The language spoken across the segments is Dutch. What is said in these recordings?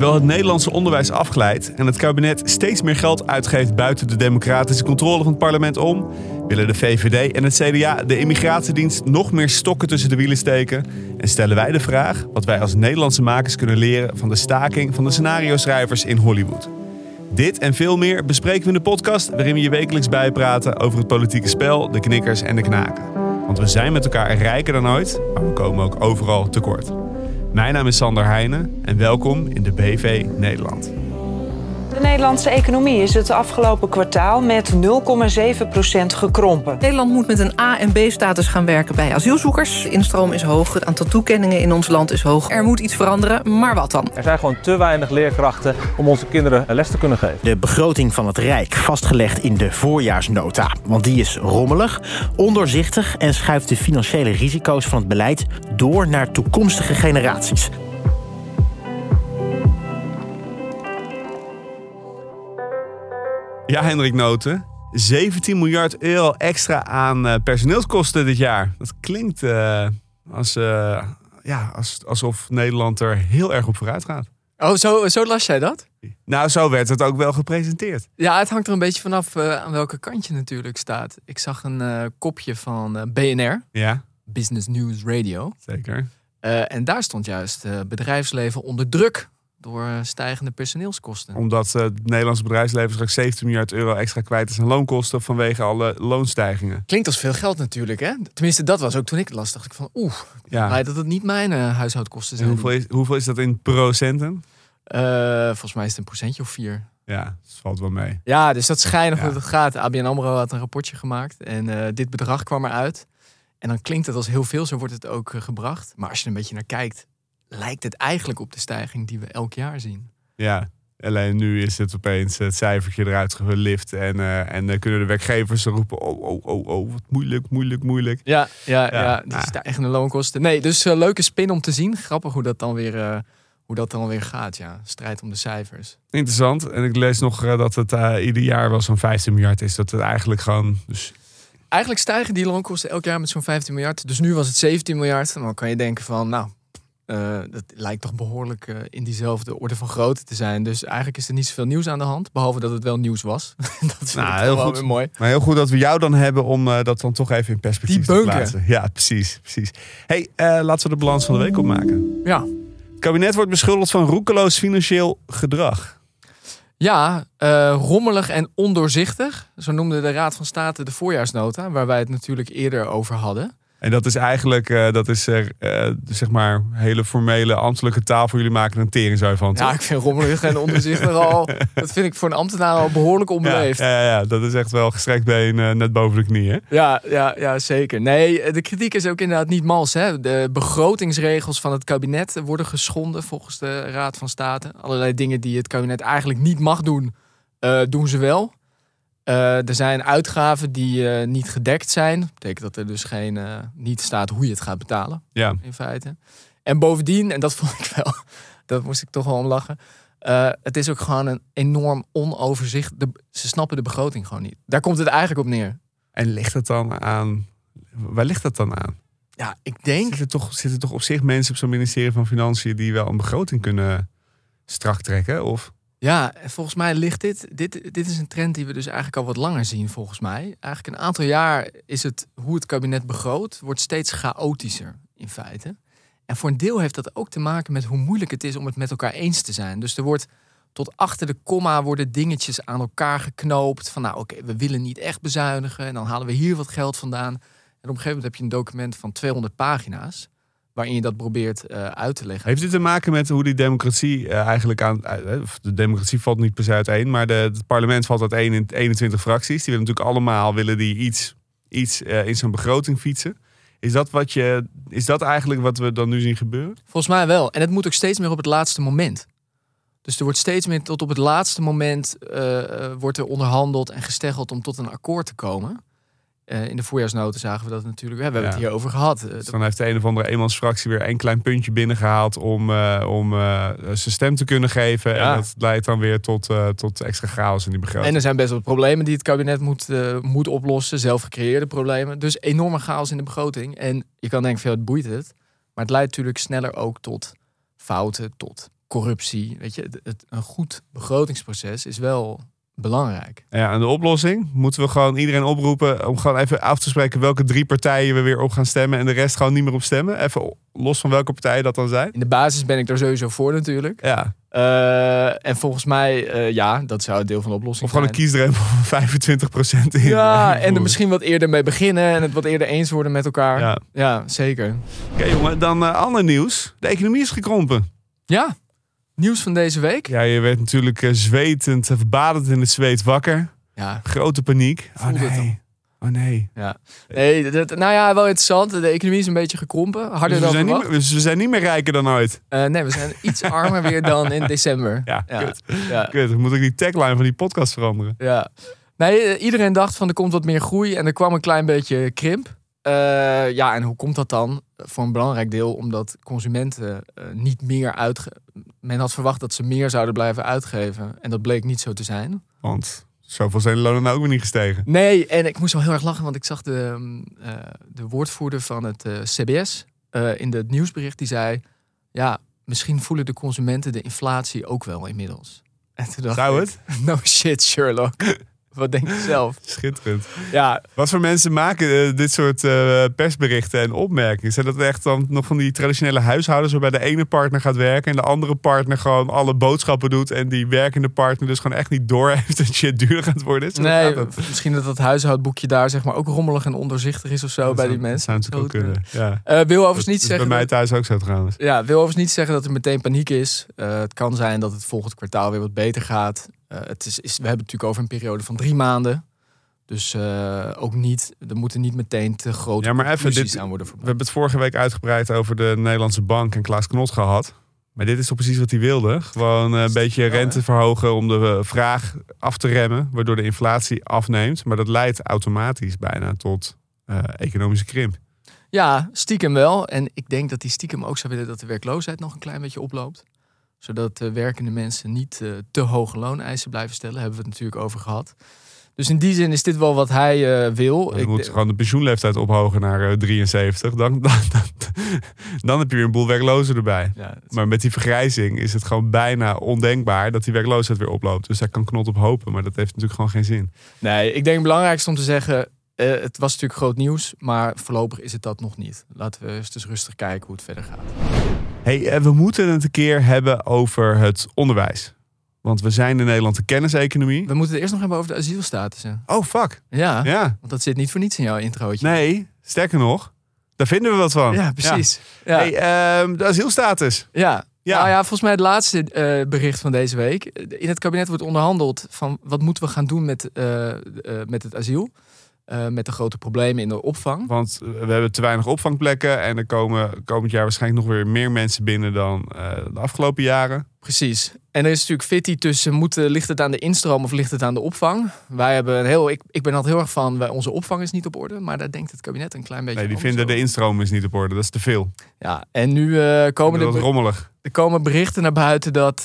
Terwijl het Nederlandse onderwijs afglijdt en het kabinet steeds meer geld uitgeeft buiten de democratische controle van het parlement om, willen de VVD en het CDA de immigratiedienst nog meer stokken tussen de wielen steken. En stellen wij de vraag wat wij als Nederlandse makers kunnen leren van de staking van de scenario-schrijvers in Hollywood. Dit en veel meer bespreken we in de podcast waarin we je wekelijks bijpraten over het politieke spel, de knikkers en de knaken. Want we zijn met elkaar rijker dan ooit, maar we komen ook overal tekort. Mijn naam is Sander Heijnen en welkom in de BV Nederland. De Nederlandse economie is het afgelopen kwartaal met 0,7% gekrompen. Nederland moet met een A- en B-status gaan werken bij asielzoekers. De instroom is hoog, het aantal toekenningen in ons land is hoog. Er moet iets veranderen, maar wat dan? Er zijn gewoon te weinig leerkrachten om onze kinderen les te kunnen geven. De begroting van het Rijk vastgelegd in de voorjaarsnota. Want die is rommelig, ondoorzichtig en schuift de financiële risico's van het beleid door naar toekomstige generaties. Ja, Hendrik Noten. 17 miljard euro extra aan uh, personeelskosten dit jaar. Dat klinkt uh, als, uh, ja, als, alsof Nederland er heel erg op vooruit gaat. Oh, zo, zo las jij dat? Nou, zo werd het ook wel gepresenteerd. Ja, het hangt er een beetje vanaf aan welke kant je natuurlijk staat. Ik zag een kopje van BNR. Ja. Business News Radio. Zeker. en daar stond juist bedrijfsleven onder druk door stijgende personeelskosten. Omdat uh, het Nederlandse bedrijfsleven straks 17 miljard euro extra kwijt is aan loonkosten vanwege alle loonstijgingen. Klinkt als veel geld natuurlijk, hè? Tenminste, dat was ook toen ik het las. Dacht ik van, oeh, ja. blij dat het niet mijn uh, huishoudkosten zijn. En hoeveel is, hoeveel is dat in procenten? Uh, volgens mij is het een procentje of vier. Ja, dat valt wel mee. Ja, dus dat schijnig ja. hoe het gaat. ABN AMRO had een rapportje gemaakt en dit bedrag kwam eruit. En dan klinkt het als heel veel, zo wordt het ook gebracht. Maar als je er een beetje naar kijkt, lijkt het eigenlijk op de stijging die we elk jaar zien. Ja, alleen nu is het opeens het cijfertje eruit gelift. En, uh, en dan kunnen de werkgevers roepen: oh, oh, oh, oh, wat moeilijk, moeilijk, moeilijk. Ja, ja, ja. ja die stijgende loonkosten. Nee, dus uh, leuke spin om te zien. Grappig hoe dat dan weer. Uh, hoe dat dan weer gaat, ja. Strijd om de cijfers. Interessant. En ik lees nog dat het ieder jaar wel zo'n 15 miljard is. Dat het eigenlijk gewoon. Dus... Eigenlijk stijgen die loonkosten elk jaar met zo'n 15 miljard. Dus nu was het 17 miljard. En dan kan je denken van, nou, uh, dat lijkt toch behoorlijk uh, in diezelfde orde van grootte te zijn. Dus eigenlijk is er niet zoveel nieuws aan de hand. Behalve dat het wel nieuws was. dat is nou, heel goed. mooi. Maar heel goed dat we jou dan hebben om uh, dat dan toch even in perspectief te plaatsen. Ja, precies. precies. hey, laten we de balans van de week opmaken. Ja. Het kabinet wordt beschuldigd van roekeloos financieel gedrag. Ja, rommelig en ondoorzichtig. Zo noemde de Raad van State de voorjaarsnota, waar wij het natuurlijk eerder over hadden. En dat is eigenlijk, uh, dat is uh, zeg maar hele formele ambtelijke taal voor jullie maken een teringzui van. Ja, ik vind rommelig en ondoorzichtig al, dat vind ik voor een ambtenaar al behoorlijk onbeleefd. Ja, ja, ja, dat is echt wel gestrekt been net boven de knieën. Ja, ja, ja, zeker. Nee, de kritiek is ook inderdaad niet mals. Hè. De begrotingsregels van het kabinet worden geschonden volgens de Raad van State. Allerlei dingen die het kabinet eigenlijk niet mag doen, doen ze wel. Uh, er zijn uitgaven die uh, niet gedekt zijn. Dat betekent dat er dus geen, uh, niet staat hoe je het gaat betalen. Ja. In feite. En bovendien, en dat vond ik wel, dat moest ik toch wel om lachen. het is ook gewoon een enorm onoverzicht. De, ze snappen de begroting gewoon niet. Daar komt het eigenlijk op neer. En ligt het dan aan. Waar ligt dat dan aan? Ja, ik denk. Zitten toch, zitten toch op zich mensen op zo'n ministerie van Financiën die wel een begroting kunnen strak trekken? Of? Ja, volgens mij ligt dit, dit. Dit is een trend die we dus eigenlijk al wat langer zien, volgens mij. Eigenlijk een aantal jaar is het hoe het kabinet begroot, wordt steeds chaotischer in feite. En voor een deel heeft dat ook te maken met hoe moeilijk het is om het met elkaar eens te zijn. Dus er wordt tot achter de komma worden dingetjes aan elkaar geknoopt. Van nou oké, we willen niet echt bezuinigen. En dan halen we hier wat geld vandaan. En op een gegeven moment heb je een document van 200 pagina's waarin je dat probeert uh, uit te leggen. Heeft dit te maken met hoe die democratie uh, eigenlijk aan... Uh, de democratie valt niet per se uiteen, maar de, het parlement valt in 21 fracties. Die willen natuurlijk allemaal willen die iets, iets in zo'n begroting fietsen. Is dat, wat je, is dat eigenlijk wat we dan nu zien gebeuren? Volgens mij wel. En het moet ook steeds meer op het laatste moment. Dus er wordt steeds meer tot op het laatste moment wordt er onderhandeld en gesteggeld om tot een akkoord te komen. Uh, in de voorjaarsnoten zagen we dat natuurlijk. We hebben ja. het hier over gehad. Dus dan heeft de een of andere eenmansfractie weer een klein puntje binnengehaald om, uh, om uh, zijn stem te kunnen geven. Ja. En dat leidt dan weer tot, tot extra chaos in die begroting. En er zijn best wel problemen die het kabinet moet, moet oplossen. Zelf gecreëerde problemen. Dus enorme chaos in de begroting. En je kan denken, veel het boeit het. Maar het leidt natuurlijk sneller ook tot fouten, tot corruptie. Weet je, het, het- een goed begrotingsproces is wel belangrijk. Ja, en de oplossing moeten we gewoon iedereen oproepen om gewoon even af te spreken welke drie partijen we weer op gaan stemmen en de rest gewoon niet meer op stemmen. Even los van welke partijen dat dan zijn. In de basis ben ik daar sowieso voor natuurlijk. Ja, Eh, en volgens mij, eh, ja, dat zou deel van de oplossing of gewoon een zijn. kiesdrempel van 25% in. Ja, en er misschien wat eerder mee beginnen en het wat eerder eens worden met elkaar. Ja. Ja, zeker. Oké jongen, dan eh, ander nieuws. De economie is gekrompen. Ja, nieuws van deze week. Ja, je werd natuurlijk eh, zwetend, eh, badend in het zweet wakker. Ja, Grote paniek. Oh nee. Oh nee. ja. Nee, dat, nou ja, wel interessant. De economie is een beetje gekrompen. Harder Dus we, dan zijn niet meer, dus we zijn niet meer rijker dan ooit. Eh, nee, we zijn iets armer weer dan in december. Ja, ja. kut. Ja. Kut, moet ik die tagline van die podcast veranderen. Ja. Nee, iedereen dacht van er komt wat meer groei en er kwam een klein beetje krimp. Eh, ja, en hoe komt dat dan? Voor een belangrijk deel omdat consumenten eh, niet meer uitge... Men had verwacht dat ze meer zouden blijven uitgeven. En dat bleek niet zo te zijn. Want zoveel zijn de lonen nou ook weer niet gestegen. Nee, en ik moest wel heel erg lachen, want ik zag de, mm, eh, de woordvoerder van het CBS in het nieuwsbericht. Die zei, ja, misschien voelen de consumenten de inflatie ook wel inmiddels. En toen dacht Zou ik, het? No shit, Sherlock. Wat denk je zelf? Schitterend. Ja, Wat voor mensen maken eh, dit soort eh, persberichten en opmerkingen? Zijn dat echt dan nog van die traditionele huishoudens waarbij de ene partner gaat werken en de andere partner gewoon alle boodschappen doet en die werkende partner dus gewoon echt niet door heeft dat shit duurder gaat worden? Nee, gaat misschien dat dat huishoudboekje daar zeg maar ook rommelig en ondoorzichtig is of zo Dat bij zou- die mensen. Dat zou natuurlijk ook kunnen. Ja. Eh, wil overigens niet zeggen. bij mij thuis ook zo trouwens. Ja, wil overigens niet zeggen dat er meteen paniek is. Het kan zijn dat het volgend kwartaal weer wat beter gaat. Eh, het is, is, we hebben het natuurlijk over een periode van drie maanden. Dus eh, ook niet, er moeten niet meteen te grote Ja, maar even, conclusies dit- aan worden We verbonden. hebben het vorige week uitgebreid over de Nederlandse bank en Klaas Knot gehad. Maar dit is toch precies wat hij wilde. Gewoon eh, een beetje rente verhogen om de vraag af te remmen. Waardoor de inflatie afneemt. Maar dat leidt automatisch bijna tot eh, economische krimp. Ja, stiekem wel. En ik denk dat die stiekem ook zou willen dat de werkloosheid nog een klein beetje oploopt. Zodat de werkende mensen niet eh, te hoge looneisen blijven stellen. Daar hebben we het natuurlijk over gehad. Dus in die zin is dit wel wat hij eh, wil. Je moet gewoon de pensioenleeftijd ophogen naar eh, 73. Dan, dan, dan, dan heb je weer een boel werklozen erbij. ja, Maar met die vergrijzing is het gewoon bijna ondenkbaar dat die werkloosheid weer oploopt. Dus daar kan Knot op hopen. Maar dat heeft natuurlijk gewoon geen zin. Nee, ik denk het belangrijkste om te zeggen. Eh, het was natuurlijk groot nieuws, maar voorlopig is het dat nog niet. Laten we eens dus rustig kijken hoe het verder gaat. Hey, eh, we moeten het een keer hebben over het onderwijs. Want we zijn in Nederland de kenniseconomie. We moeten het eerst nog hebben over de asielstatussen. Oh, fuck. Ja, Ja. want dat zit niet voor niets in jouw introotje. Nee, sterker nog, daar vinden we wat van. Ja, precies. Ja. Hey, ehm, de asielstatus. Ja. Ja. Nou ja, volgens mij het laatste eh, bericht van deze week. In het kabinet wordt onderhandeld van wat moeten we gaan doen met, met het asiel. Eh, met de grote problemen in de opvang. Want we hebben te weinig opvangplekken. En er komen komend jaar waarschijnlijk nog weer meer mensen binnen dan eh, de afgelopen jaren. Precies. En er is natuurlijk fitty tussen, moet, eh, ligt het aan de instroom of ligt het aan de opvang? Wij hebben een heel, ik, ik ben altijd heel erg van, onze opvang is niet op orde. Maar daar denkt het kabinet een klein beetje Nee, die vinden de instroom is niet op orde. Dat is te veel. Ja, en nu eh, komen Dat er, rommelig. er komen berichten naar buiten dat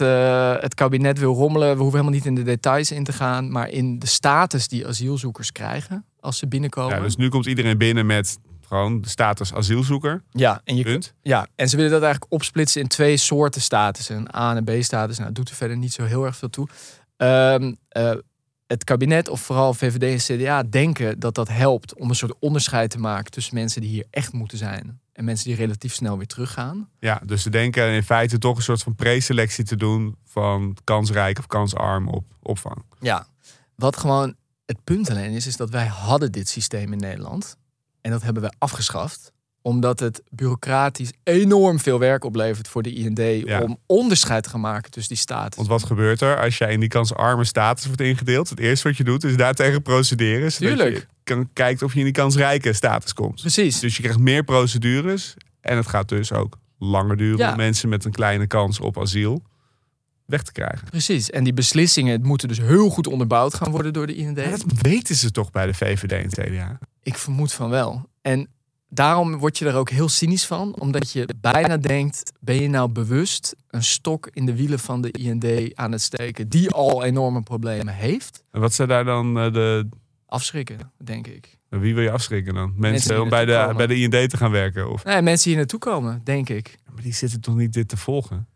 het kabinet wil rommelen. We hoeven helemaal niet in de details in te gaan, maar in de status die asielzoekers krijgen als ze binnenkomen. Ja, dus nu komt iedereen binnen met gewoon de status asielzoeker. ja, en je Punt. Ja, en ze willen dat eigenlijk opsplitsen in twee soorten statussen. Een A- en een B-status. Nou, dat doet er verder niet zo heel erg veel toe. Ehm, eh, het kabinet, of vooral VVD en CDA, denken dat dat helpt om een soort onderscheid te maken tussen mensen die hier echt moeten zijn en mensen die relatief snel weer teruggaan. Ja, dus ze denken in feite toch een soort van preselectie te doen van kansrijk of kansarm op opvang. Ja. Wat gewoon het punt alleen is, is dat wij hadden dit systeem in Nederland. En dat hebben we afgeschaft. Omdat het bureaucratisch enorm veel werk oplevert voor de IND Ja. om onderscheid te gaan maken tussen die status. Want wat gebeurt er als jij in die kansarme status wordt ingedeeld? Het eerste wat je doet is daartegen procederen. Tuurlijk. je kan, kijkt of je in die kansrijke status komt. Precies. Dus je krijgt meer procedures. En het gaat dus ook langer duren Ja. mensen met een kleine kans op asiel weg te krijgen. Precies. En die beslissingen moeten dus heel goed onderbouwd gaan worden door de IND. Dat weten ze toch bij de VVD en het CDA? Ik vermoed van wel. En daarom word je er ook heel cynisch van. Omdat je bijna denkt, ben je nou bewust een stok in de wielen van de IND aan het steken... die al enorme problemen heeft? En wat zijn daar dan eh, de... Afschrikken, denk ik. Wie wil je afschrikken dan? Mensen, om bij de, bij de IND te gaan werken? Of, Nee, mensen hier naartoe komen, denk ik. maar die zitten toch niet dit te volgen?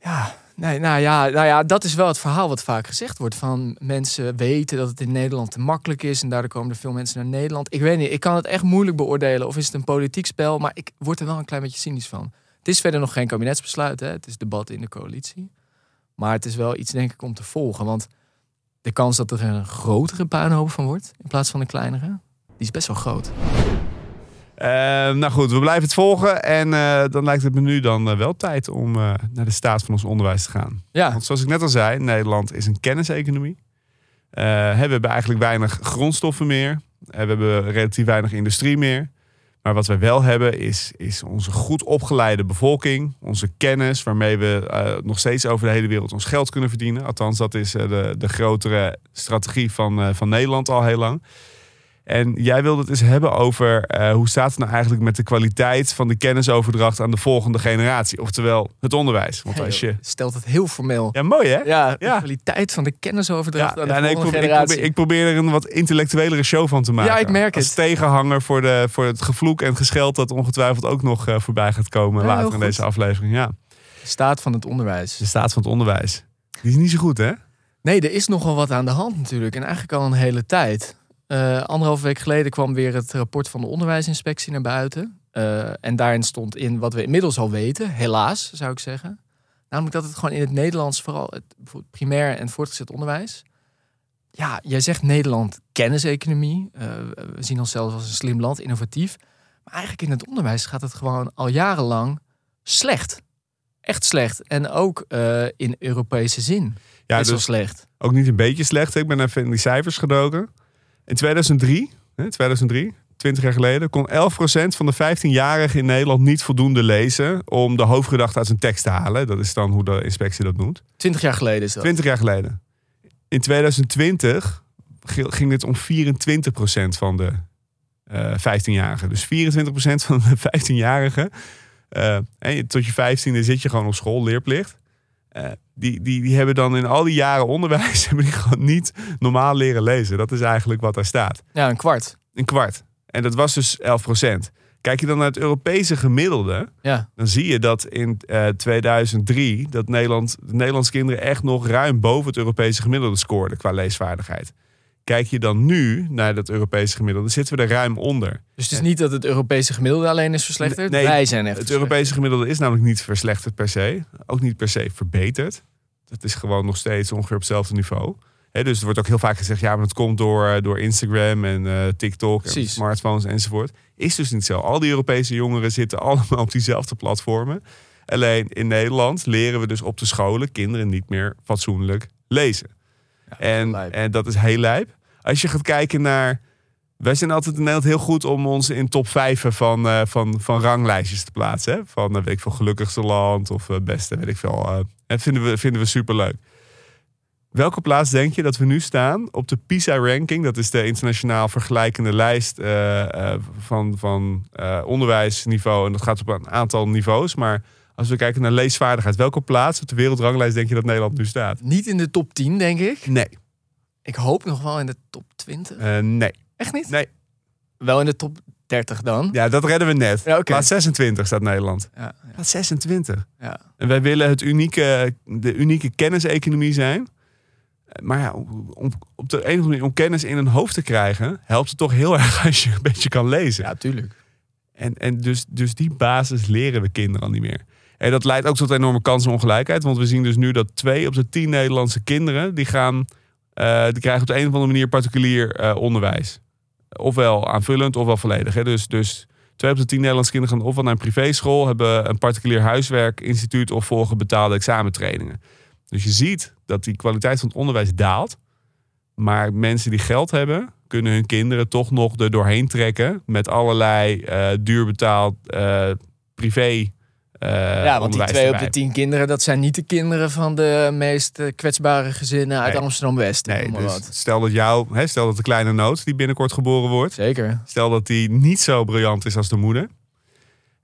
Ja, Nee, nou ja, nou ja, dat is wel het verhaal wat vaak gezegd wordt. Van mensen weten dat het in Nederland te makkelijk is. En daardoor komen er veel mensen naar Nederland. Ik weet niet, ik kan het echt moeilijk beoordelen. Of is het een politiek spel? Maar ik word er wel een klein beetje cynisch van. Het is verder nog geen kabinetsbesluit. Hè? Het is debat in de coalitie. Maar het is wel iets, denk ik, om te volgen. Want de kans dat er een grotere puinhoop van wordt. In plaats van een kleinere. Die is best wel groot. Eh, nou goed, we blijven het volgen. En eh, dan lijkt het me nu dan eh, wel tijd om eh, naar de staat van ons onderwijs te gaan. Ja, Want zoals ik net al zei, Nederland is een kenniseconomie. We hebben eigenlijk weinig grondstoffen meer. We hebben relatief weinig industrie meer. Maar wat wij wel hebben is, is onze goed opgeleide bevolking. Onze kennis waarmee we nog steeds over de hele wereld ons geld kunnen verdienen. Althans, dat is de, de grotere strategie van, van Nederland al heel lang. En jij wilde het eens hebben over eh, hoe staat het nou eigenlijk met de kwaliteit van de kennisoverdracht aan de volgende generatie. Oftewel het onderwijs. Want als je... stelt het heel formeel. Ja, mooi hè? Ja, de Ja. kwaliteit van de kennisoverdracht aan de ja, nee, ik, volgende probeer, ik, generatie. probeer, ik probeer er een wat intellectuelere show van te maken. Ja, ik merk Als het. tegenhanger voor, de, voor het gevloek en gescheld dat ongetwijfeld ook nog eh, voorbij gaat komen later in goed. deze aflevering. Ja, De staat van het onderwijs. de staat van het onderwijs. Die is niet zo goed hè? Nee, er is nogal wat aan de hand natuurlijk. En eigenlijk al een hele tijd. Eh anderhalve week geleden kwam weer het rapport van de onderwijsinspectie naar buiten. Eh, en daarin stond in wat we inmiddels al weten, helaas zou ik zeggen. Namelijk dat het gewoon in het Nederlands, vooral het primair en voortgezet onderwijs. Ja, jij zegt Nederland kenniseconomie. Eh, we zien onszelf als een slim land, innovatief. Maar eigenlijk in het onderwijs gaat het gewoon al jarenlang slecht. Echt slecht. En ook in Europese zin. Ja, Best wel dus slecht. ook niet een beetje slecht. Ik ben even in die cijfers gedoken. In 2003, hè, 2003 20 jaar geleden, kon 11% van de 15-jarigen in Nederland niet voldoende lezen om de hoofdgedachte uit zijn tekst te halen. Dat is dan hoe de inspectie dat noemt. 20 jaar geleden is dat. 20 jaar geleden. In 2020 g- ging dit om 24% van de eh 15-jarigen. Dus 24% van de 15-jarigen. eh, en je- tot je 15e zit je gewoon op school, leerplicht. Eh, die, die, die hebben dan in al die jaren onderwijs hebben die gewoon niet normaal leren lezen. Dat is eigenlijk wat daar staat. Ja, een kwart. Een kwart. En dat was dus 11%. Kijk je dan naar het Europese gemiddelde, Ja. dan zie je dat in eh, 2003 dat Nederland, de Nederlandse kinderen echt nog ruim boven het Europese gemiddelde scoorden qua leesvaardigheid. Kijk je dan nu naar dat Europese gemiddelde, zitten we er ruim onder. Dus het is niet dat het Europese gemiddelde alleen is verslechterd. Nee, Wij zijn echt Het. Europese gemiddelde is namelijk niet verslechterd per se, ook niet per se verbeterd. Het is gewoon nog steeds ongeveer op hetzelfde niveau. Dus er wordt ook heel vaak gezegd, ja, maar dat komt door, eh, door Instagram en eh, TikTok en Precies. smartphones enzovoort. Is dus niet zo. Al die Europese jongeren zitten allemaal op diezelfde platformen. Alleen in Nederland leren we dus op de scholen kinderen niet meer fatsoenlijk lezen. En, en dat is heel lijp. Als je gaat kijken naar. Wij zijn altijd in Nederland heel goed om ons in top 5 van, eh, van, van ranglijstjes te plaatsen. Hè? Van eh, weet ik veel, gelukkigste land of eh, beste, weet ik veel. dat vinden we, vinden we superleuk. Welke plaats denk je dat we nu staan op de PISA-ranking? Dat is de internationaal vergelijkende lijst van, van onderwijsniveau. En dat gaat op een aantal niveaus. Maar als we kijken naar leesvaardigheid, welke plaats op de wereldranglijst denk je dat Nederland nu staat? Niet in de top 10, denk ik. Nee. Ik hoop nog wel in de top 20. Eh, nee. Echt niet? Nee. Wel in de top 30 dan. Ja, dat redden we net. Ja. Plaats 26 staat Nederland. Ja, ja, Plaats 26. ja. En wij willen het unieke, de unieke kenniseconomie zijn. Maar ja, om, op de een of andere manier om kennis in een hoofd te krijgen, helpt het toch heel erg als je een beetje kan lezen. Ja, tuurlijk. En, en dus, dus die basis leren we kinderen al niet meer. En dat leidt ook tot enorme kansenongelijkheid. Want we zien dus nu dat twee op de tien Nederlandse kinderen... die, gaan, eh, die krijgen op de een of andere manier particulier eh, onderwijs. Ofwel aanvullend, ofwel volledig. Hè. Dus, dus twee op de tien Nederlandse kinderen gaan ofwel naar een privéschool... hebben een particulier huiswerkinstituut... of volgen betaalde examentrainingen. Dus je ziet dat die kwaliteit van het onderwijs daalt. Maar mensen die geld hebben, kunnen hun kinderen toch nog er doorheen trekken. Met allerlei eh duur betaald privé. Eh, ja, want die twee op de 10 kinderen, dat zijn niet de kinderen van de meest eh, kwetsbare gezinnen uit Nee. Amsterdam-West. Nee, dus stel dat jou, hè, stel dat de kleine noot die binnenkort geboren wordt, Zeker. stel dat die niet zo briljant is als de moeder.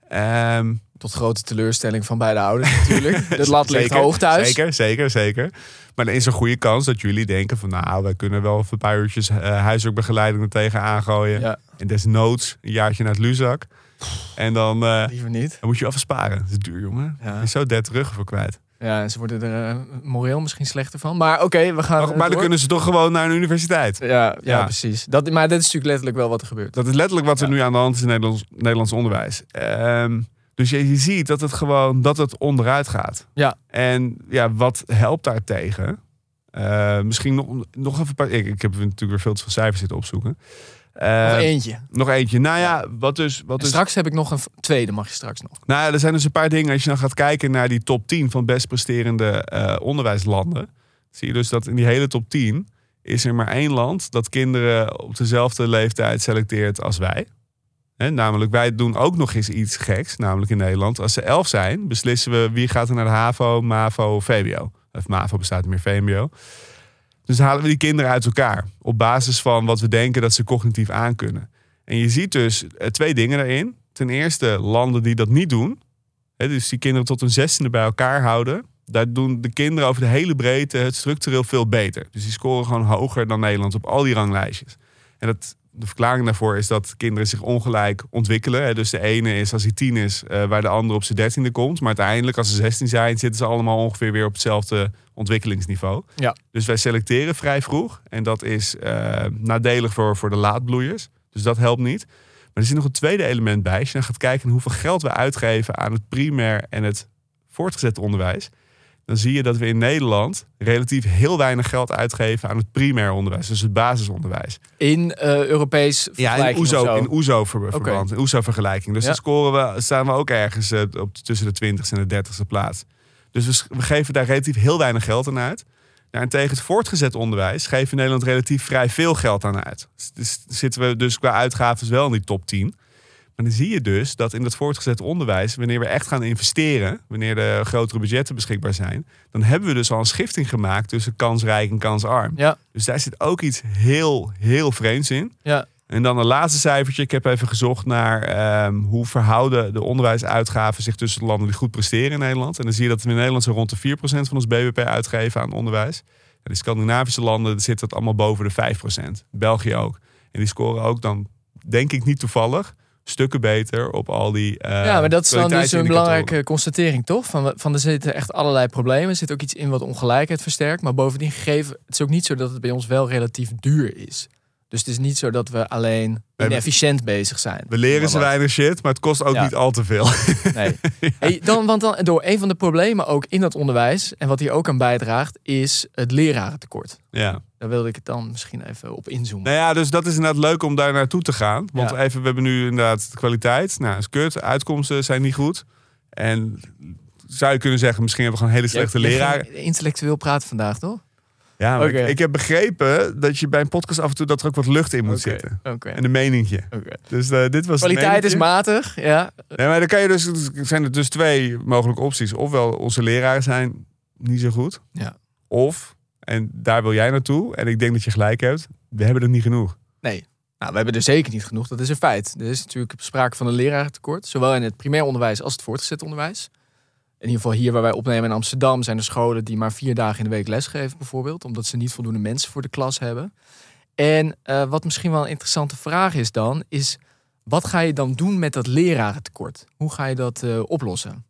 Ehm, Tot grote teleurstelling van beide ouders natuurlijk. De lat ligt hoog thuis. Zeker, zeker, zeker. Maar er is een goede kans dat jullie denken van... nou, wij kunnen wel een paar uurtjes eh, huiswerkbegeleiding er tegen aangooien. Ja, En desnoods een jaartje naar het Luzak. En dan, eh, liever niet. dan moet je even sparen. Dat is duur, jongen. Ja. Je is zo 30 ruggen voor kwijt. Ja, ze worden er eh, moreel misschien slechter van. Maar oké, we gaan. Maar, maar dan kunnen ze toch gewoon naar een universiteit. Ja, ja, Ja. precies. Dat, maar dat is natuurlijk letterlijk wel wat er gebeurt. Dat is letterlijk wat er Ja. nu aan de hand is in Nederlands, Nederlands onderwijs. Ehm, dus je, je ziet dat het gewoon dat het onderuit gaat. Ja. En ja, wat helpt daartegen? Eh misschien nog, nog even een paar. Ik, ik heb natuurlijk weer veel te veel cijfers zitten opzoeken. Nog eentje. nog eentje. Nou ja, wat dus. Wat En dus straks heb ik nog een tweede, mag je straks nog. nou, ja, er zijn dus een paar dingen. Als je dan gaat kijken naar die top 10 van best presterende eh, onderwijslanden, zie je dus dat in die hele top 10 is er maar één land dat kinderen op dezelfde leeftijd selecteert als wij. Hè, namelijk, wij doen ook nog eens iets geks. Namelijk in Nederland, als ze elf zijn, beslissen we wie gaat er naar de HAVO, MAVO, VWO. Of MAVO bestaat niet meer, VMBO. Dus halen we die kinderen uit elkaar. Op basis van wat we denken dat ze cognitief aankunnen. En je ziet dus eh, twee dingen daarin. Ten eerste landen die dat niet doen. Dus die kinderen tot hun zestiende bij elkaar houden. Daar doen de kinderen over de hele breedte het structureel veel beter. Dus die scoren gewoon hoger dan Nederland op al die ranglijstjes. En dat, de verklaring daarvoor is dat kinderen zich ongelijk ontwikkelen. Dus de ene is als hij tien is, eh, waar de andere op zijn dertiende komt. Maar uiteindelijk, als ze 16 zijn, zitten ze allemaal ongeveer weer op hetzelfde ontwikkelingsniveau. Ja. Dus wij selecteren vrij vroeg. En dat is eh, nadelig voor, voor de laadbloeiers. Dus dat helpt niet. Maar er zit nog een tweede element bij. Als je dan gaat kijken hoeveel geld we uitgeven aan het primair en het voortgezet onderwijs. Dan zie je dat we in Nederland relatief heel weinig geld uitgeven aan het primair onderwijs. Dus het basisonderwijs. In eh, Europees Ja, in OESO, in OESO ver- verband, in OESO vergelijking. Dus Ja. dan scoren we, staan we ook ergens eh, op tussen de 20ste en de 30ste plaats. Dus we, geven daar relatief heel weinig geld aan uit. En tegen het voortgezet onderwijs geven Nederland relatief vrij veel geld aan uit. Dus, dus zitten we dus qua uitgaven wel in die top 10. Maar dan zie je dus dat in het voortgezet onderwijs, wanneer we echt gaan investeren, wanneer er grotere budgetten beschikbaar zijn, dan hebben we dus al een schifting gemaakt tussen kansrijk en kansarm. Ja, Dus daar zit ook iets heel, heel vreemds in. ja. En dan een laatste cijfertje. Ik heb even gezocht naar ehm, hoe verhouden de onderwijsuitgaven zich tussen de landen die goed presteren in Nederland. En dan zie je dat we in Nederland zo rond de 4% van ons BBP uitgeven aan onderwijs. En de Scandinavische landen zit dat allemaal boven de 5%. België ook. En die scoren ook dan, denk ik niet toevallig, stukken beter op al die. eh, ja, maar dat is dan dus een belangrijke constatering, toch? Van, van er zitten echt allerlei problemen. Er zit ook iets in wat ongelijkheid versterkt. Maar bovendien gegeven, het is ook niet zo dat het bij ons wel relatief duur is. Dus het is niet zo dat we alleen inefficiënt bezig zijn. We leren ze weinig shit, maar het kost ook Ja. niet al te veel. Nee. Hey, dan, want dan, door een van de problemen ook in dat onderwijs, en wat hier ook aan bijdraagt, is het lerarentekort. ja. Daar wilde ik het dan misschien even op inzoomen. Nou ja, dus dat is inderdaad leuk om daar naartoe te gaan. Want Ja. even, we hebben nu inderdaad de kwaliteit. Nou, is kut. Uitkomsten zijn niet goed. En zou je kunnen zeggen, misschien hebben we gewoon hele slechte leraren. ging Intellectueel praten vandaag, toch? Ja, maar ik, ik heb begrepen dat je bij een podcast af en toe dat er ook wat lucht in moet zitten. En een meningje. Dus eh, dit was Kwaliteit is matig, ja. Nee, maar dan kan je dus, zijn er dus twee mogelijke opties. Ofwel onze leraren zijn niet zo goed. Ja. Of, en daar wil jij naartoe, en ik denk dat je gelijk hebt, we hebben er niet genoeg. Nee. Nou, we hebben er zeker niet genoeg. Dat is een feit. Er is natuurlijk sprake van een lerarentekort. Zowel in het primair onderwijs als het voortgezet onderwijs. In ieder geval hier waar wij opnemen in Amsterdam zijn er scholen die maar vier dagen in de week lesgeven bijvoorbeeld. Omdat ze niet voldoende mensen voor de klas hebben. En eh, wat misschien wel een interessante vraag is dan, is wat ga je dan doen met dat lerarentekort? Hoe ga je dat eh, oplossen?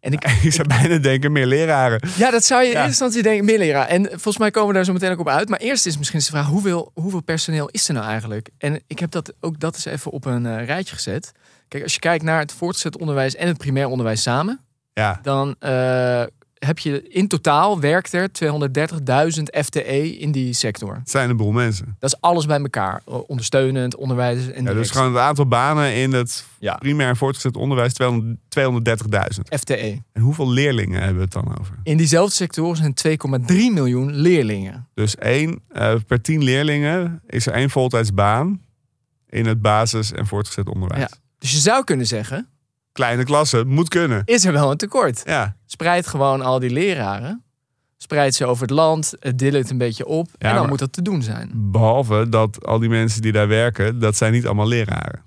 En ik, Je zou bijna denken, meer leraren. ja, dat zou je in Ja. eerste instantie denken, meer leraar. En volgens mij komen we daar zo meteen ook op uit. Maar eerst is misschien de vraag, hoeveel, hoeveel personeel is er nou eigenlijk? En ik heb dat ook dat eens even op een eh, rijtje gezet. Kijk, als je kijkt naar het voortgezet onderwijs en het primair onderwijs samen, Ja, dan eh, heb je in totaal werkt er 230.000 FTE in die sector. het zijn een boel mensen. Dat is alles bij elkaar. Ondersteunend, onderwijs en Ja, dus gewoon het aantal banen in het Ja. primair en voortgezet onderwijs 200 230.000. FTE. En hoeveel leerlingen hebben we het dan over? In diezelfde sectoren zijn 2,3 miljoen leerlingen. Dus één, eh, per tien leerlingen is er één voltijds baan in het basis- en voortgezet onderwijs. Ja. Dus je zou kunnen zeggen, Kleine klassen, moet kunnen. is er wel een tekort. Ja, Spreid gewoon al die leraren. Spreid ze over het land. Deel het een beetje op. en dan moet dat te doen zijn. behalve dat al die mensen die daar werken, dat zijn niet allemaal leraren.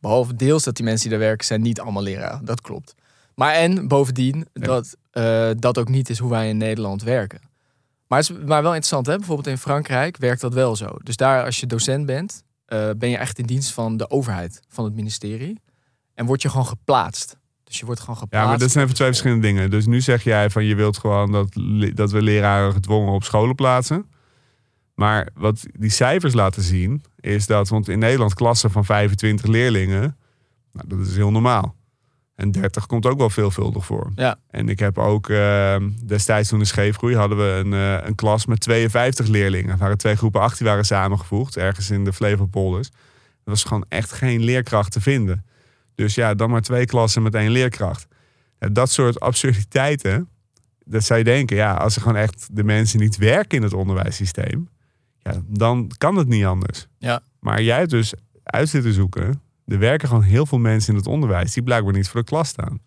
Behalve deels dat die mensen die daar werken zijn niet allemaal leraren. Dat klopt. Maar en bovendien dat eh, dat ook niet is hoe wij in Nederland werken. Maar het is maar wel interessant. Hè? Bijvoorbeeld in Frankrijk werkt dat wel zo. Dus daar als je docent bent, eh, ben je echt in dienst van de overheid, van het ministerie. En word je gewoon geplaatst. Dus je wordt gewoon geplaatst. Ja, maar dat zijn even twee verschillende dingen. Dus nu zeg jij van je wilt gewoon dat, dat we leraren gedwongen op scholen plaatsen. Maar wat die cijfers laten zien, is dat, want in Nederland klassen van 25 leerlingen, nou, dat is heel normaal. En 30 komt ook wel veelvuldig voor. Ja. En ik heb ook eh, destijds toen de scheefgroei hadden we een, eh, een klas met 52 leerlingen. Er waren twee groepen 8 die waren samengevoegd, ergens in de Flevopolders. Er was gewoon echt geen leerkracht te vinden. Dus ja, dan maar twee klassen met één leerkracht. Dat soort absurditeiten, dat zou je denken, ja, als er gewoon echt de mensen niet werken in het onderwijssysteem, ja, dan kan het niet anders. Ja. Maar jij hebt dus uit zitten zoeken. Er werken gewoon heel veel mensen in het onderwijs die blijkbaar niet voor de klas staan.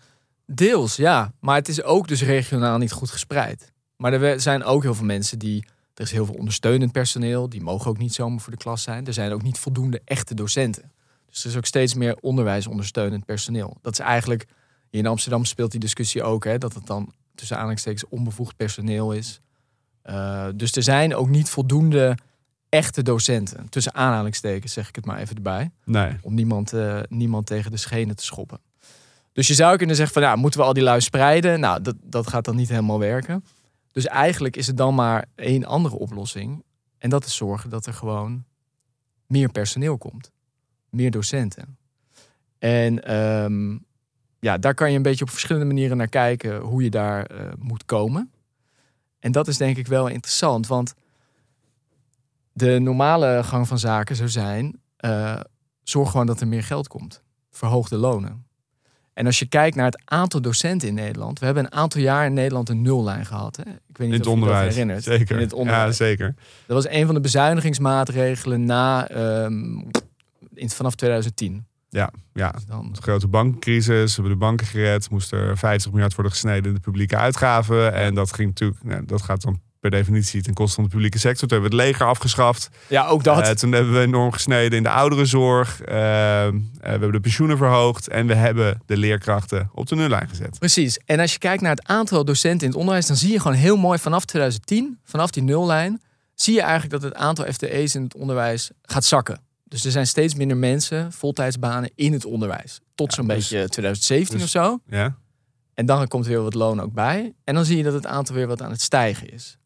Deels, ja. Maar het is ook dus regionaal niet goed gespreid. Maar er zijn ook heel veel mensen die... Er is heel veel ondersteunend personeel. Die mogen ook niet zomaar voor de klas zijn. Er zijn ook niet voldoende echte docenten. Dus er is ook steeds meer onderwijsondersteunend personeel. Dat is eigenlijk... Hier in Amsterdam speelt die discussie ook. Hè, dat het dan tussen aanhalingstekens onbevoegd personeel is. Eh, dus er zijn ook niet voldoende echte docenten. Tussen aanhalingstekens zeg ik het maar even erbij Nee. om niemand, eh, niemand tegen de schenen te schoppen. Dus je zou kunnen zeggen van ja, moeten we al die lui spreiden? Nou, dat, dat gaat dan niet helemaal werken. Dus eigenlijk is het dan maar één andere oplossing. En dat is zorgen dat er gewoon meer personeel komt. Meer docenten. En ehm, ja, daar kan je een beetje op verschillende manieren naar kijken hoe je daar eh, moet komen. En dat is denk ik wel interessant, want de normale gang van zaken zou zijn: eh, zorg gewoon dat er meer geld komt. Verhoog de lonen. En als je kijkt naar het aantal docenten in Nederland, we hebben een aantal jaar in Nederland een nullijn gehad. Hè? Ik weet In niet het of je dat onderwijs. herinnert. Zeker. In het Ja, onderwijs. zeker. Dat was een van de bezuinigingsmaatregelen na ehm, in, vanaf 2010. Ja, ja. Dus dan, De grote bankencrisis, we hebben de banken gered. Moest er 50 miljard worden gesneden in de publieke uitgaven. En dat ging natuurlijk, nou, dat gaat dan per definitie ten koste van de publieke sector. Toen hebben we het leger afgeschaft. ja, ook dat. Eh, toen hebben we enorm gesneden in de ouderenzorg. Eh, we hebben de pensioenen verhoogd. En we hebben de leerkrachten op de nullijn gezet. Precies. En als je kijkt naar het aantal docenten in het onderwijs, dan zie je gewoon heel mooi vanaf 2010, vanaf die nullijn, zie je eigenlijk dat het aantal FTE's in het onderwijs gaat zakken. Dus er zijn steeds minder mensen, voltijdsbanen in het onderwijs. Tot zo'n dus- beetje 2017 dus- of zo. Ja? En dan komt er weer wat loon ook bij. En dan zie je dat het aantal weer wat aan het stijgen is.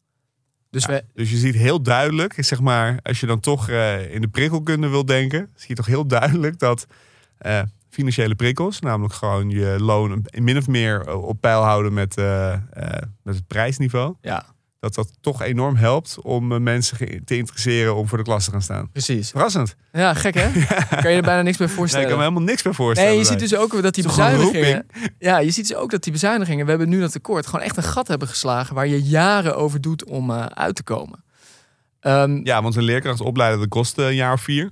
Dus we, Dus je ziet heel duidelijk, zeg maar, als je dan toch eh, in de prikkelkunde wil denken, zie je toch heel duidelijk dat eh, financiële prikkels, namelijk gewoon je loon min of meer eh, op peil houden met, met het prijsniveau, ja, dat dat toch enorm helpt om eh, mensen te interesseren om voor de klas te gaan staan. precies. Verrassend. Ja, gek hè? Kan je er bijna niks bij Nee, voorstellen. ik kan me helemaal niks bij voorstellen. Nee, je ziet dus ook dat die bezuinigingen. Ja, je ziet dus ook dat die bezuinigingen. We hebben nu dat tekort gewoon echt een gat hebben geslagen waar je jaren over doet om eh, uit te komen. Ehm, Ja, want een leerkracht opleiden, dat kost een jaar of vier.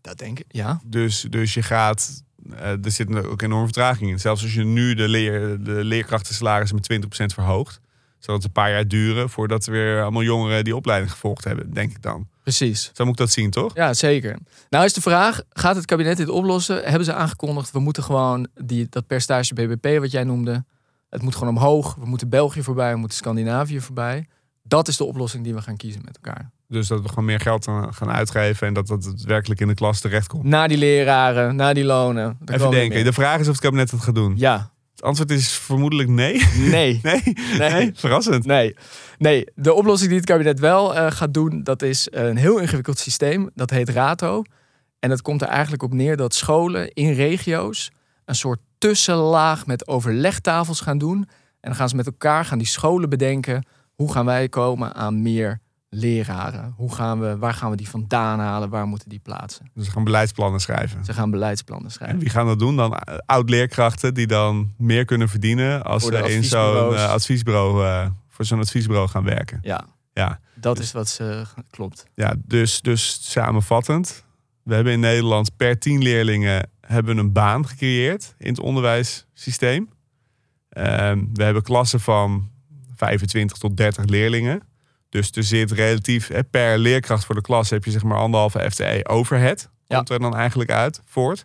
Dat denk ik, ja. Dus, dus je gaat, eh, er zit ook enorme vertraging in. Zelfs als je nu de, leer, de leerkrachtensalaris met 20% verhoogt, zal het een paar jaar duren voordat er weer allemaal jongeren die opleiding gevolgd hebben, denk ik dan. Precies. Zo moet ik dat zien, toch? Ja, zeker. Nou is de vraag, gaat het kabinet dit oplossen? Hebben ze aangekondigd, we moeten gewoon die, dat percentage BBP wat jij noemde, het moet gewoon omhoog. We moeten België voorbij, we moeten Scandinavië voorbij. Dat is de oplossing die we gaan kiezen met elkaar. Dus dat we gewoon meer geld gaan uitgeven en dat dat het werkelijk in de klas terechtkomt. Na die leraren, na die lonen. Even denken. De vraag is of het kabinet dat gaat doen. Ja, Het antwoord is vermoedelijk nee. nee. Nee? Nee? Verrassend. Nee, nee. De oplossing die het kabinet wel eh, gaat doen, dat is een heel ingewikkeld systeem. Dat heet RATO. En dat komt er eigenlijk op neer dat scholen in regio's een soort tussenlaag met overlegtafels gaan doen. En dan gaan ze met elkaar gaan die scholen bedenken. Hoe gaan wij komen aan meer leraren? Hoe gaan we, waar gaan we die vandaan halen? Waar moeten die plaatsen? Dus we gaan beleidsplannen schrijven. Ze gaan beleidsplannen En schrijven. wie gaan dat doen? Dan oud-leerkrachten die dan meer kunnen verdienen als ze in zo'n eh, adviesbureau, eh, voor zo'n adviesbureau gaan werken. Ja, Ja, dat is wat ze klopt. ja dus, dus samenvattend. We hebben in Nederland per tien leerlingen hebben een baan gecreëerd in het onderwijssysteem. Ehm, we hebben klassen van 25 tot 30 leerlingen. Dus er zit relatief hè, per leerkracht voor de klas heb je zeg maar anderhalve FTE overhead. Ja. Komt er dan eigenlijk uit voort.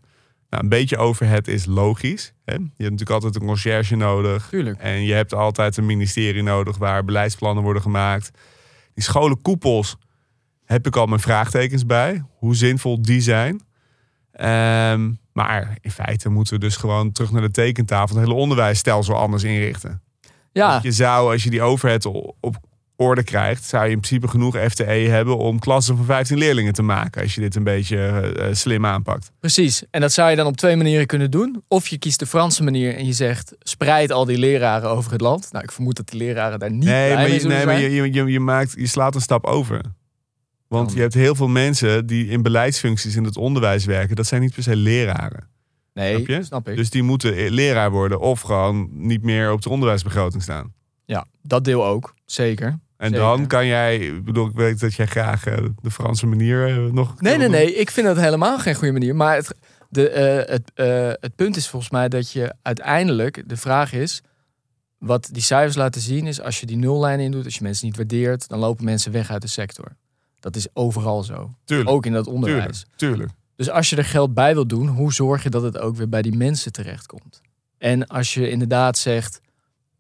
Nou, een beetje overhead is logisch. Hè? Je hebt natuurlijk altijd een conciërge nodig. Tuurlijk. En je hebt altijd een ministerie nodig waar beleidsplannen worden gemaakt. Die scholenkoepels heb ik al mijn vraagtekens bij. Hoe zinvol die zijn. Ehm, maar in feite moeten we dus gewoon terug naar de tekentafel. Het hele onderwijsstelsel anders inrichten. Ja, Want je zou, als je die overheid op orde krijgt, zou je in principe genoeg FTE hebben om klassen van 15 leerlingen te maken. Als je dit een beetje eh, eh, slim aanpakt. precies. En dat zou je dan op twee manieren kunnen doen. Of je kiest de Franse manier en je zegt, spreid al die leraren over het land. Nou, ik vermoed dat die leraren daar niet nee, maar, je, nee, maar je, je, je, je maakt, je slaat een stap over. Want Dan- je hebt heel veel mensen die in beleidsfuncties in het onderwijs werken. Dat zijn niet per se leraren. Nee, Snap je? snap ik. Dus die moeten eh, leraar worden of gewoon niet meer op de onderwijsbegroting staan. Ja, dat deel ook. Zeker. En Zeker. dan kan jij, ik bedoel, ik weet dat jij graag eh, de Franse manier eh, nog. Nee, nee, nee. Ik vind dat helemaal geen goede manier. Maar het, de, eh, het, het punt is volgens mij dat je uiteindelijk... De vraag is, wat die cijfers laten zien is... als je die nullijn in doet, als je mensen niet waardeert... dan lopen mensen weg uit de sector. Dat is overal zo. Tuurlijk, Ook in dat onderwijs. tuurlijk, tuurlijk. Dus als je er geld bij wil doen, hoe zorg je dat het ook weer bij die mensen terechtkomt? En als je inderdaad zegt,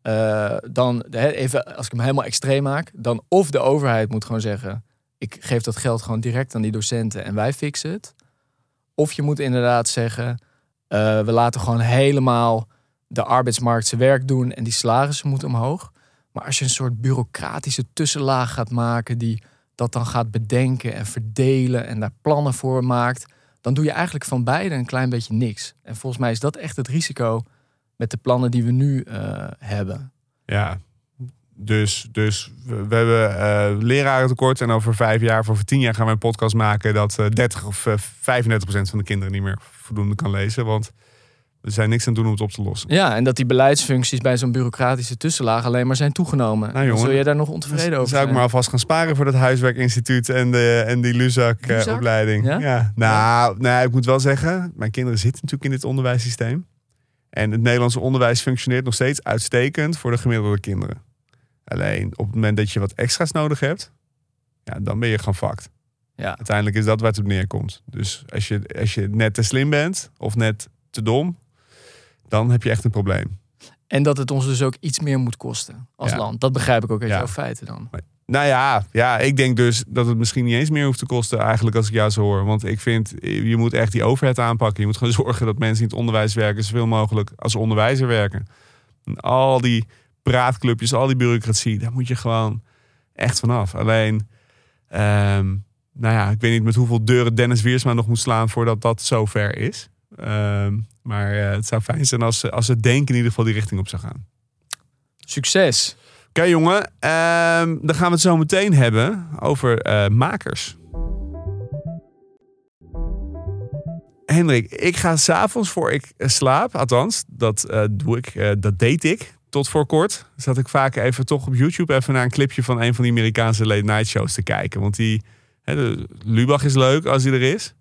eh, dan, even als ik hem helemaal extreem maak, dan of de overheid moet gewoon zeggen, ik geef dat geld gewoon direct aan die docenten en wij fixen het. Of je moet inderdaad zeggen, eh, we laten gewoon helemaal de arbeidsmarkt zijn werk doen en die salarissen moeten omhoog. Maar als je een soort bureaucratische tussenlaag gaat maken die dat dan gaat bedenken en verdelen en daar plannen voor maakt, dan doe je eigenlijk van beide een klein beetje niks. En volgens mij is dat echt het risico met de plannen die we nu eh, hebben. Ja. Dus, dus we, hebben eh lerarentekort en over vijf jaar of over tien jaar gaan we een podcast maken dat eh 30 of eh, 35 procent van de kinderen niet meer voldoende kan lezen. Want we zijn niks aan het doen om het op te lossen. Ja, en dat die beleidsfuncties bij zo'n bureaucratische tussenlaag alleen maar zijn toegenomen. Nou, jongen, zul je daar nog ontevreden Dan over zou ik maar alvast gaan sparen voor dat huiswerkinstituut en, de, en die Luzak? Luzak-opleiding. Ja? ja? Nou, nou, ik moet wel zeggen, mijn kinderen zitten natuurlijk in dit onderwijssysteem. En het Nederlandse onderwijs functioneert nog steeds uitstekend voor de gemiddelde kinderen. Alleen op het moment dat je wat extra's nodig hebt, ja, dan ben je gewoon fucked. Ja. Uiteindelijk is dat waar het op neerkomt. Dus als je, als je net te slim bent of net te dom, dan heb je echt een probleem. En dat het ons dus ook iets meer moet kosten als Ja. land. Dat begrijp ik ook uit Ja. jouw feiten dan. Nou ja, ja, ik denk dus dat het misschien niet eens meer hoeft te kosten eigenlijk als ik jou zo hoor. Want ik vind, je moet echt die overheid aanpakken. Je moet gewoon zorgen dat mensen in het onderwijs werken zoveel mogelijk als onderwijzer werken. En al die praatclubjes, al die bureaucratie, daar moet je gewoon echt vanaf. Alleen, ehm, nou ja, ik weet niet met hoeveel deuren Dennis Wiersma nog moet slaan voordat dat zover is. Ehm, maar eh, het zou fijn zijn als, als het denken in ieder geval die richting op zou gaan. Succes! Oké jongen, ehm, dan gaan we het zo meteen hebben over eh, makers. Hendrik, ik ga s'avonds voor ik eh, slaap, althans, dat eh, doe ik, dat deed ik tot voor kort. Zat ik vaak even toch op YouTube even naar een clipje van een van die Amerikaanse late night shows te kijken. Want die, Lubach is leuk als hij er is.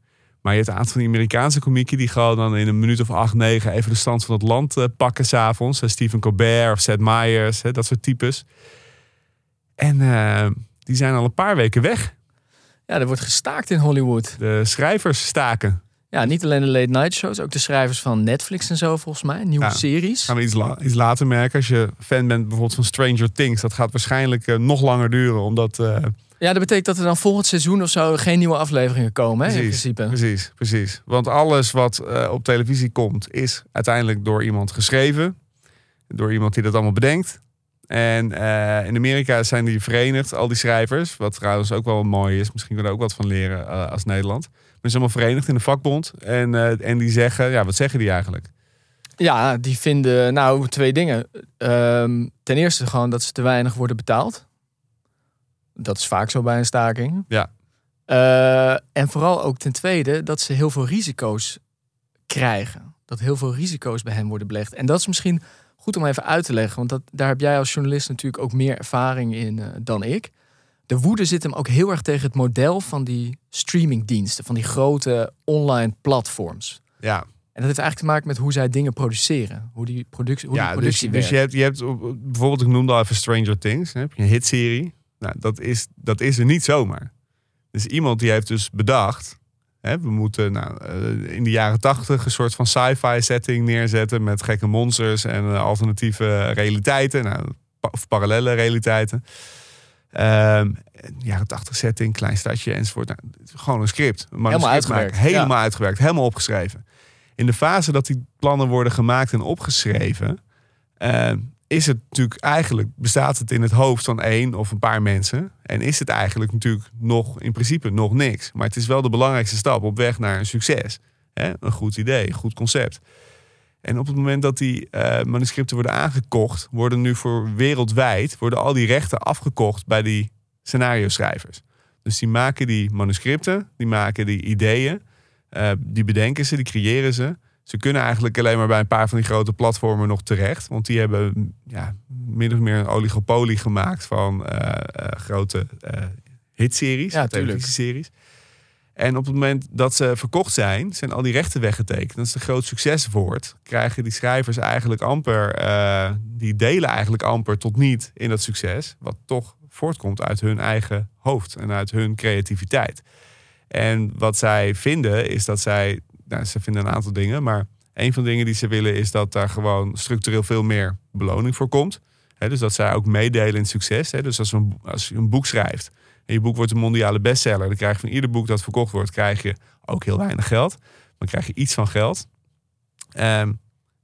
Maar je hebt een aantal van die Amerikaanse komieken die gewoon dan in een minuut of acht, negen even de stand van het land eh, pakken s'avonds. Hè, Stephen Colbert of Seth Meyers, hè, dat soort types. En eh, die zijn al een paar weken weg. Ja, er wordt gestaakt in Hollywood. De schrijvers staken. Ja, niet alleen de late night shows, ook de schrijvers van Netflix en zo volgens mij. Nieuwe Ja. series. Gaan we iets, la- iets later merken. Als je fan bent bijvoorbeeld van Stranger Things. Dat gaat waarschijnlijk eh, nog langer duren. Omdat, eh, Ja, dat betekent dat er dan volgend seizoen of zo geen nieuwe afleveringen komen, hè, in principe. Precies, precies. Want alles wat eh, op televisie komt, is uiteindelijk door iemand geschreven. Door iemand die dat allemaal bedenkt. En eh, in Amerika zijn die verenigd, al die schrijvers. Wat trouwens ook wel mooi is. Misschien kunnen we er ook wat van leren eh, als Nederland. Maar ze zijn allemaal verenigd in een vakbond. En, en die zeggen, ja, wat zeggen die eigenlijk? Ja, die vinden nou twee dingen. Ehm, ten eerste gewoon dat ze te weinig worden betaald. Dat is vaak zo bij een staking. Ja. Eh, en vooral ook ten tweede dat ze heel veel risico's krijgen. Dat heel veel risico's bij hen worden belegd. En dat is misschien goed om even uit te leggen. Want dat, daar heb jij als journalist natuurlijk ook meer ervaring in eh, dan ik. De woede zit hem ook heel erg tegen het model van die streamingdiensten. Van die grote online platforms. Ja, En dat heeft eigenlijk te maken met hoe zij dingen produceren. Hoe die productie, hoe die ja dus, productie dus je werkt. hebt, je hebt bijvoorbeeld, ik noemde al even Stranger Things. Hè, heb je een hitserie. Nou, dat is, dat is er niet zomaar. Dus iemand die heeft dus bedacht. Hè, we moeten nou, eh, in de jaren tachtig een soort van sci-fi setting neerzetten. Met gekke monsters en eh, alternatieve realiteiten. Nou, of parallele realiteiten. Ehm, jaren 80 setting, klein stadje enzovoort. Nou, gewoon een script. Een Helemaal manuscript uitgewerkt, maken. Helemaal ja. uitgewerkt, helemaal opgeschreven. In de fase dat die plannen worden gemaakt en opgeschreven, ehm, is het natuurlijk eigenlijk, bestaat het in het hoofd van één of een paar mensen. En is het eigenlijk natuurlijk nog in principe nog niks. Maar het is wel de belangrijkste stap op weg naar een succes. Een goed idee, een goed concept. En op het moment dat die eh, manuscripten worden aangekocht, worden nu voor wereldwijd worden al die rechten afgekocht bij die scenario schrijvers. Dus die maken die manuscripten, die maken die ideeën, eh, die bedenken ze, die creëren ze. Ze kunnen eigenlijk alleen maar bij een paar van die grote platformen nog terecht. Want die hebben ja, min of meer een oligopolie gemaakt van eh, eh, grote eh, hitseries, Ja, tuurlijk. televisieseries. En op het moment dat ze verkocht zijn, zijn al die rechten weggetekend. Als het een groot succes wordt, krijgen die schrijvers eigenlijk amper, die delen eigenlijk amper tot niet in dat succes. Wat toch voortkomt uit hun eigen hoofd en uit hun creativiteit. En wat zij vinden is dat zij, ze vinden een aantal dingen, maar een van de dingen die ze willen is dat daar gewoon structureel veel meer beloning voor komt. Hè, dus dat zij ook meedelen in succes. Hè. Dus als, een, als je een boek schrijft en je boek wordt een mondiale bestseller, dan krijg je van ieder boek dat verkocht wordt, krijg je ook heel weinig geld. Dan krijg je iets van geld. Ehm,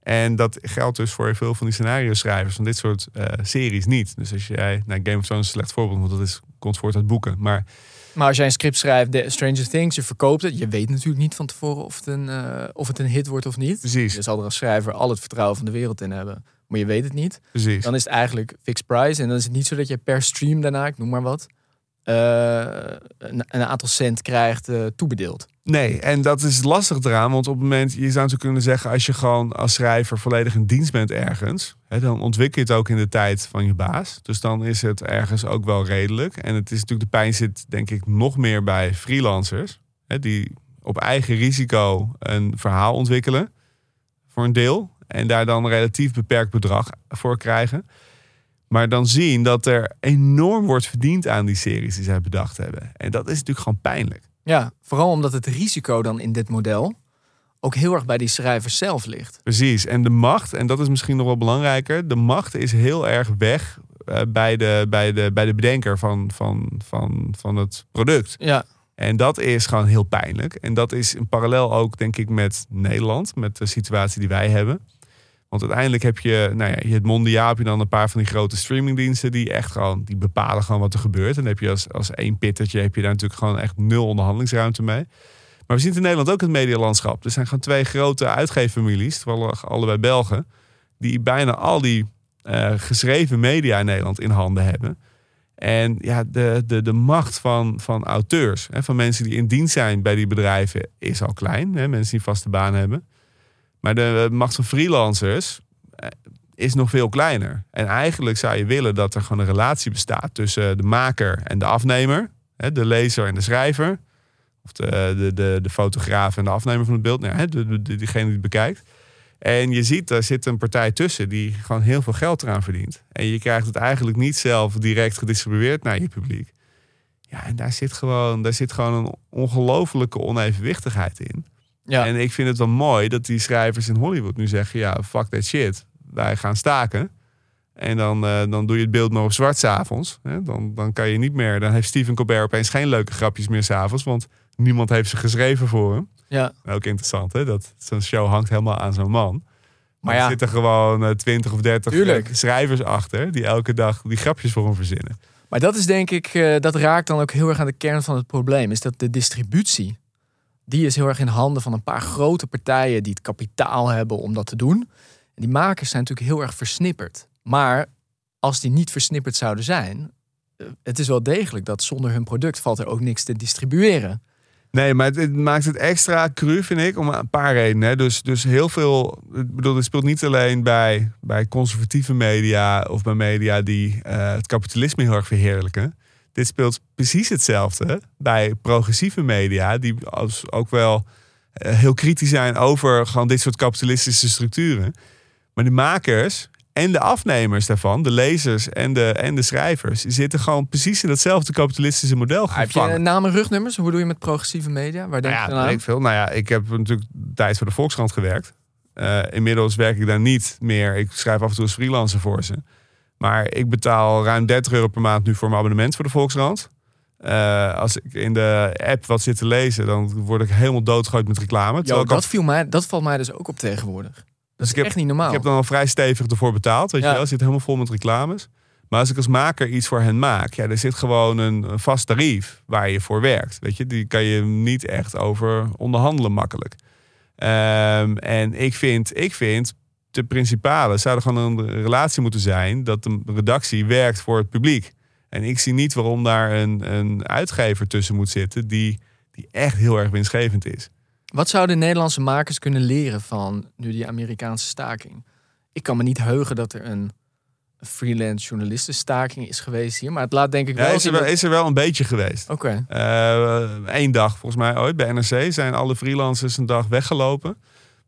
en dat geldt dus voor veel van die scenario schrijvers van dit soort eh, series niet. Dus als jij, nou Game of Thrones is een slecht voorbeeld, want dat is, komt voort uit boeken. Maar Maar als jij een script schrijft, de Stranger Things, je verkoopt het. Je weet natuurlijk niet van tevoren of het een, eh, of het een hit wordt of niet. precies, Je zal er als schrijver al het vertrouwen van de wereld in hebben. Maar je weet het niet. precies. Dan is het eigenlijk fixed price. En dan is het niet zo dat je per stream daarna, ik noem maar wat, eh, een, een aantal cent krijgt eh, toebedeeld. Nee, en dat is lastig eraan. Want op het moment, je zou natuurlijk kunnen zeggen, als je gewoon als schrijver volledig in dienst bent ergens, hè, dan ontwikkel je het ook in de tijd van je baas. Dus dan is het ergens ook wel redelijk. En het is natuurlijk, de pijn zit denk ik nog meer bij freelancers, hè, die op eigen risico een verhaal ontwikkelen, voor een deel. En daar dan een relatief beperkt bedrag voor krijgen. Maar dan zien dat er enorm wordt verdiend aan die series die zij bedacht hebben. En dat is natuurlijk gewoon pijnlijk. Ja, vooral omdat het risico dan in dit model ook heel erg bij die schrijvers zelf ligt. Precies. En de macht, en dat is misschien nog wel belangrijker, de macht is heel erg weg eh, bij, de, bij, de, bij de bedenker van, van, van, van het product. Ja, En dat is gewoon heel pijnlijk. En dat is in parallel ook, denk ik, met Nederland, met de situatie die wij hebben. Want uiteindelijk heb je, nou ja, het mondiaal heb je dan een paar van die grote streamingdiensten die echt gewoon, die bepalen gewoon wat er gebeurt. En dan heb je als, als één pittertje, heb je daar natuurlijk gewoon echt nul onderhandelingsruimte mee. Maar we zien in Nederland ook het medialandschap. Er zijn gewoon twee grote uitgeefamilies, toevallig allebei Belgen, die bijna al die eh, geschreven media in Nederland in handen hebben. En ja, de, de, de macht van, van auteurs, hè, van mensen die in dienst zijn bij die bedrijven, is al klein. Hè, mensen die vaste baan hebben. Maar de macht van freelancers eh, is nog veel kleiner. En eigenlijk zou je willen dat er gewoon een relatie bestaat tussen de maker en de afnemer, de lezer en de schrijver, of de, de, de, de fotograaf en de afnemer van het beeld, nou, de, de- diegene die het bekijkt. En je ziet, daar zit een partij tussen die gewoon heel veel geld eraan verdient. En je krijgt het eigenlijk niet zelf direct gedistribueerd naar je publiek. Ja, en daar zit gewoon, daar zit gewoon een ongelofelijke onevenwichtigheid in. Ja. En ik vind het wel mooi dat die schrijvers in Hollywood nu zeggen: ja, fuck that shit. Wij gaan staken. En dan, eh, dan doe je het beeld maar op zwart s'avonds. Dan, dan kan je niet meer. Dan heeft Stephen Colbert opeens geen leuke grapjes meer s'avonds. Want niemand heeft ze geschreven voor hem. ja. Ook interessant, hè? Dat zo'n show hangt helemaal aan zo'n man. Maar Maar er ja. zitten gewoon eh, 20 of 30 Tuurlijk. schrijvers achter. die elke dag die grapjes voor hem verzinnen. Maar dat is denk ik, eh, dat raakt dan ook heel erg aan de kern van het probleem. Is dat de distributie, die is heel erg in handen van een paar grote partijen die het kapitaal hebben om dat te doen. En die makers zijn natuurlijk heel erg versnipperd. Maar als die niet versnipperd zouden zijn, eh, het is wel degelijk dat zonder hun product valt er ook niks te distribueren. Nee, maar het, maakt het extra cru, vind ik, om een paar redenen. Dus, dus heel veel. Ik bedoel, het speelt niet alleen bij, bij conservatieve media of bij media die eh, het kapitalisme heel erg verheerlijken. Dit speelt precies hetzelfde bij progressieve media, die als, ook wel eh, heel kritisch zijn over gewoon dit soort kapitalistische structuren. Maar de makers en de afnemers daarvan, de lezers en de, en de schrijvers, zitten gewoon precies in datzelfde kapitalistische model Heb je gevangen. namen rugnummers? Hoe doe je met progressieve media? Waar denk Nou je ja, aan? ik veel. Nou ja, ik heb natuurlijk tijd voor de Volkskrant gewerkt. Eh, inmiddels werk ik daar niet meer. Ik schrijf af en toe als freelancer voor ze. Maar ik betaal ruim 30 euro per maand nu voor mijn abonnement voor de Volkskrant. Eh, als ik in de app wat zit te lezen, dan word ik helemaal doodgegooid met reclame. Jo, al- dat, viel mij, dat valt mij dus ook op tegenwoordig. Dat Dus is ik heb- echt niet normaal. Ik heb dan al vrij stevig ervoor betaald. Weet Ja. je wel, zit helemaal vol met reclames. Maar als ik als maker iets voor hen maak, ja, er zit gewoon een, een vast tarief waar je voor werkt. Weet je, die kan je niet echt over onderhandelen makkelijk. Ehm, en ik vind, ik vind, de principale zou er gewoon een relatie moeten zijn dat de redactie werkt voor het publiek. En ik zie niet waarom daar een, een uitgever tussen moet zitten die, die echt heel erg winstgevend is. Wat zouden Nederlandse makers kunnen leren van nu die Amerikaanse staking? Ik kan me niet heugen dat er een freelance journalistenstaking is geweest hier. Maar het laat denk ik Ja, wel is, er wel dat- is er wel een beetje geweest. Oké. Eén dag, volgens mij ooit, bij NRC zijn alle freelancers een dag weggelopen.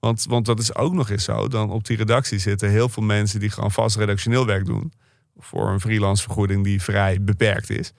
Want, want dat is ook nog eens zo. Dan op die redactie zitten heel veel mensen die gewoon vast redactioneel werk doen. Voor een freelance vergoeding die vrij beperkt is.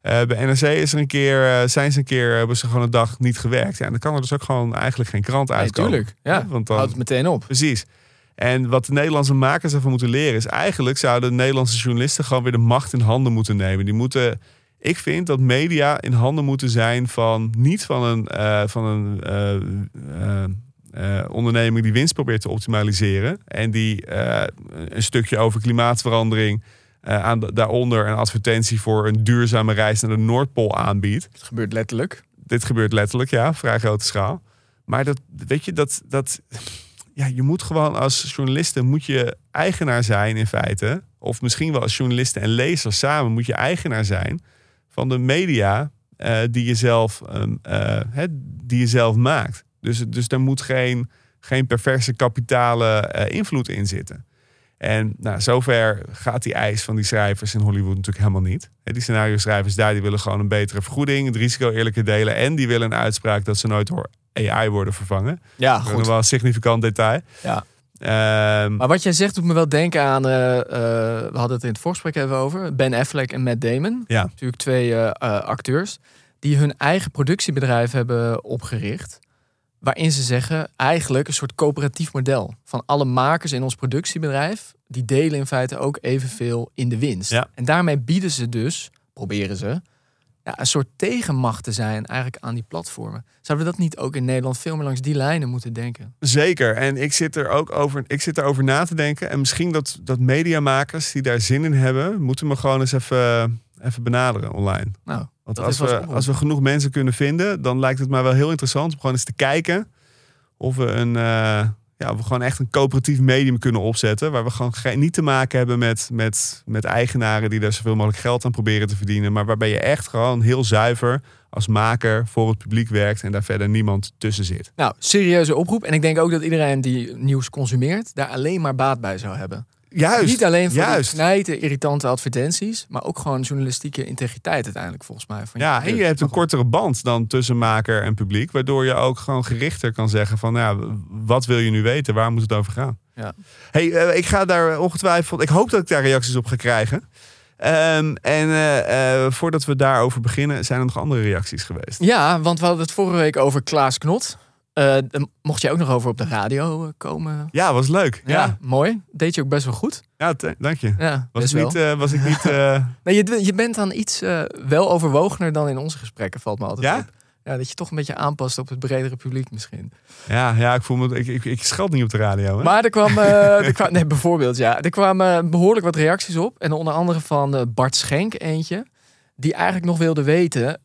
Eh, bij NRC is er een keer, eh, zijn ze een keer, hebben ze gewoon een dag niet gewerkt. Ja, en dan kan er dus ook gewoon eigenlijk geen krant uitkomen. tuurlijk. Ja, want dan, houdt het meteen op. Precies. En wat de Nederlandse makers ervan moeten leren is eigenlijk zouden de Nederlandse journalisten gewoon weer de macht in handen moeten nemen. Die moeten, ik vind dat media in handen moeten zijn van niet van een, eh, van een eh, onderneming die winst probeert te optimaliseren en die eh, een stukje over klimaatverandering eh, aan de- daaronder een advertentie voor een duurzame reis naar de Noordpool aanbiedt Het gebeurt letterlijk. dit gebeurt letterlijk, ja, vrij grote schaal. Maar dat, weet je, dat, dat, ja, je moet gewoon als journalisten moet je eigenaar zijn in feite, of misschien wel als journalisten en lezers samen moet je eigenaar zijn van de media die je zelf, eh, hè, die je zelf maakt. Dus, dus daar moet geen, geen perverse kapitale eh, invloed in zitten. En nou, zover gaat die eis van die schrijvers in Hollywood natuurlijk helemaal niet. Die scenario schrijvers daar die willen gewoon een betere vergoeding, het risico eerlijker delen en die willen een uitspraak dat ze nooit door AI worden vervangen. Ja, Dat is goed. wel een significant detail. Ja. Ehm, Maar wat jij zegt doet me wel denken aan... eh, eh, we hadden het in het voorgesprek even over. Ben Affleck en Matt Damon. Ja. Natuurlijk twee acteurs. Die hun eigen productiebedrijf hebben opgericht. Waarin ze zeggen eigenlijk een soort coöperatief model. Van alle makers in ons productiebedrijf. Die delen in feite ook evenveel in de winst. Ja. En daarmee bieden ze dus, proberen ze... Ja, een soort tegenmacht te zijn eigenlijk aan die platformen. Zouden we dat niet ook in Nederland veel meer langs die lijnen moeten denken? Zeker. En ik zit er ook over, ik zit erover na te denken. En misschien dat, dat mediamakers die daar zin in hebben, moeten me gewoon eens even, even benaderen online. Nou, Want als we, als we genoeg mensen kunnen vinden, dan lijkt het mij wel heel interessant om gewoon eens te kijken of we een. eh, ja, of we gewoon echt een coöperatief medium kunnen opzetten. Waar we gewoon geen, niet te maken hebben met, met, met eigenaren die daar zoveel mogelijk geld aan proberen te verdienen. Maar waarbij je echt gewoon heel zuiver als maker voor het publiek werkt en daar verder niemand tussen zit. Nou, serieuze oproep. En ik denk ook dat iedereen die nieuws consumeert, daar alleen maar baat bij zou hebben. Juist. Niet alleen voor juist. die knijten, irritante advertenties, maar ook gewoon journalistieke integriteit uiteindelijk volgens mij. Van Ja, en je hebt een kortere band dan tussen maker en publiek. Waardoor je ook gewoon gerichter kan zeggen van... Ja, wat wil je nu weten? Waar moet het over gaan? Ja. Hey, eh, ik ga daar ongetwijfeld... Ik hoop dat ik daar reacties op ga krijgen. Ehm, en eh, eh, voordat we daarover beginnen... zijn er nog andere reacties geweest. Ja, want we hadden het vorige week over Klaas Knot. Daar mocht je ook nog over op de radio eh, komen. Ja, was leuk. Ja, Ja, mooi. Deed je ook best wel goed. ja. dank je. Ja, Was ik, niet, eh, was ik niet... Nee, je, je bent dan iets wel overwogener dan in onze gesprekken, valt me altijd Ja? op. Ja, dat je toch een beetje aanpast op het bredere publiek misschien. ja, ja, ik voel me... Ik, ik, ik scheld niet op de radio. Hè? Maar er kwam, er kwam nee, bijvoorbeeld, ja, er kwamen behoorlijk wat reacties op. En onder andere van Bart Schenk eentje. Die eigenlijk nog wilde weten,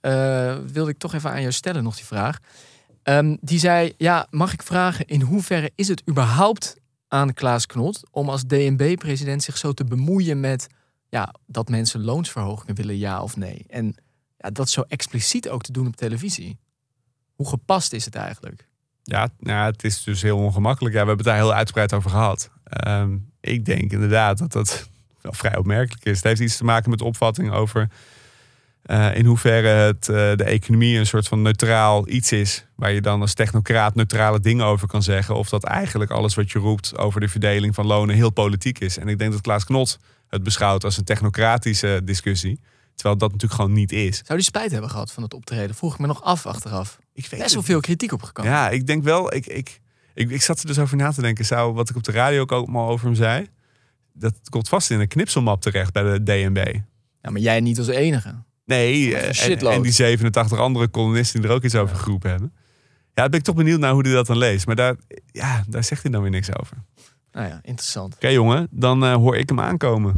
wilde ik toch even aan jou stellen nog die vraag. Ehm, die zei, ja, mag ik vragen, in hoeverre is het überhaupt aan Klaas Knot om als DNB-president zich zo te bemoeien met ja, dat mensen loonsverhogingen willen, ja of nee? En ja, dat zo expliciet ook te doen op televisie. Hoe gepast is het eigenlijk? Ja, nou, het is dus heel ongemakkelijk. Ja, we hebben het daar heel uitgebreid over gehad. Ehm, ik denk inderdaad dat dat wel vrij opmerkelijk is. Het heeft iets te maken met opvatting over eh, in hoeverre het, eh, de economie een soort van neutraal iets is. Waar je dan als technocraat neutrale dingen over kan zeggen. Of dat eigenlijk alles wat je roept over de verdeling van lonen heel politiek is. En ik denk dat Klaas Knot het beschouwt als een technocratische discussie. Terwijl dat natuurlijk gewoon niet is. Zou die spijt hebben gehad van het optreden? Vroeg ik me nog af achteraf. Ik weet Best wel veel kritiek opgekomen. Ja, ik denk wel. Ik, ik, ik, ik zat er dus over na te denken. Zou wat ik op de radio ook allemaal over hem zei. dat komt vast in een knipselmap terecht bij de DNB. Ja, maar jij niet als enige. Nee, eh, en, en die 87 andere columnisten die er ook iets over geroepen hebben. Ja, dan ben ik toch benieuwd naar hoe hij dat dan leest. Maar daar, ja, daar zegt hij dan weer niks over. Oké Nou ja, interessant. jongen, dan eh, hoor ik hem aankomen.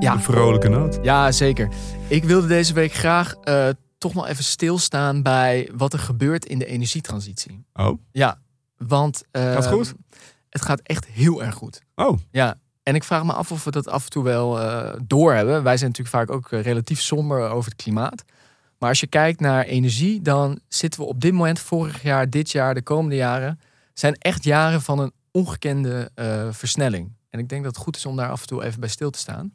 Ja. Een vrolijke noot. Ja, zeker. Ik wilde deze week graag eh, toch nog even stilstaan bij wat er gebeurt in de energietransitie. Oh, Ja, want... Gaat goed? Het gaat echt heel erg goed. oh. Ja, en ik vraag me af of we dat af en toe wel eh doorhebben. Wij zijn natuurlijk vaak ook eh, relatief somber over het klimaat. Maar als je kijkt naar energie, dan zitten we op dit moment, vorig jaar, dit jaar, de komende jaren, zijn echt jaren van een ongekende eh, versnelling. En ik denk dat het goed is om daar af en toe even bij stil te staan.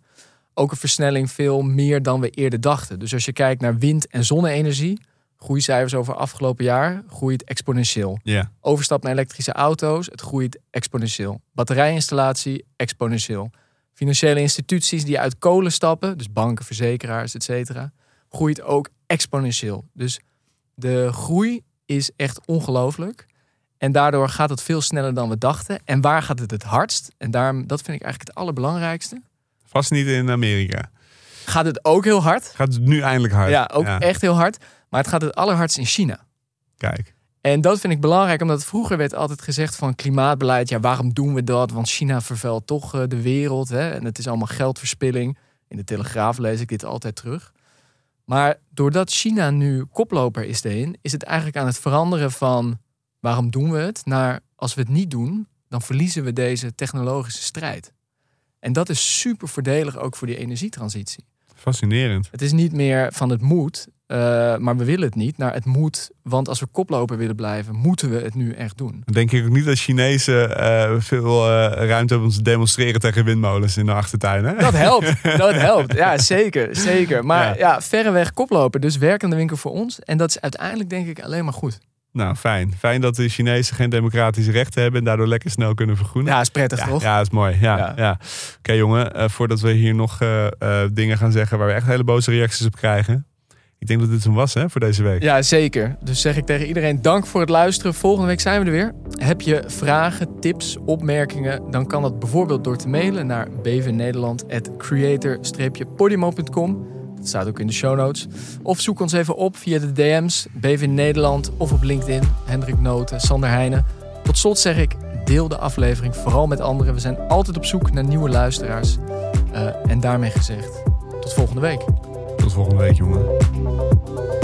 Ook een versnelling veel meer dan we eerder dachten. Dus als je kijkt naar wind- en zonne-energie, groeicijfers over afgelopen jaar, groeit exponentieel Ja, overstap naar elektrische auto's, het groeit exponentieel. Batterijinstallatie, exponentieel. Financiële instituties die uit kolen stappen, dus banken, verzekeraars, et cetera, groeit ook exponentieel. Dus de groei is echt ongelooflijk. En daardoor gaat het veel sneller dan we dachten. En waar gaat het het hardst? En daarom, dat vind ik eigenlijk het allerbelangrijkste. vast niet in Amerika. Gaat het ook heel hard? Gaat het nu eindelijk hard? Ja, ook echt heel hard. Maar het gaat het allerhardst in China. Kijk, En dat vind ik belangrijk, omdat vroeger werd altijd gezegd van klimaatbeleid. Ja, waarom doen we dat? Want China vervuilt toch eh, de wereld. Hè? En het is allemaal geldverspilling. In de Telegraaf lees ik dit altijd terug. Maar doordat China nu koploper is erin, is het eigenlijk aan het veranderen van waarom doen we het? Naar als we het niet doen, dan verliezen we deze technologische strijd. En dat is super voordelig ook voor die energietransitie. Fascinerend. Het is niet meer van het moet, eh, maar we willen het niet. Naar het moet, want als we koploper willen blijven, moeten we het nu echt doen. Denk ik ook niet dat Chinezen eh, veel eh, ruimte hebben om te demonstreren tegen windmolens in de achtertuin. Hè? Dat helpt, dat helpt. Ja, zeker, zeker. Maar Ja. ja, verreweg koploper, dus werkende winkel voor ons. En dat is uiteindelijk denk ik alleen maar goed. Nou, fijn. Fijn dat de Chinezen geen democratische rechten hebben en daardoor lekker snel kunnen vergroenen. Ja, is prettig Ja, toch? ja, is mooi. Ja, Ja. ja. Oké, jongen. eh, voordat we hier nog eh, eh, dingen gaan zeggen waar we echt hele boze reacties op krijgen. Ik denk dat dit hem was hè, voor deze week. Ja, zeker. Dus zeg ik tegen iedereen dank voor het luisteren. Volgende week zijn we er weer. Heb je vragen, tips, opmerkingen? Dan kan dat bijvoorbeeld door te mailen naar bvnederland.creator-podimo.com. Dat staat ook in de show notes. Of zoek ons even op via de DM's, BV Nederland of op LinkedIn. Hendrik Noten, Sander Heijnen. Tot slot zeg ik, deel de aflevering vooral met anderen. We zijn altijd op zoek naar nieuwe luisteraars. Eh, en daarmee gezegd, tot volgende week. Tot volgende week, jongen.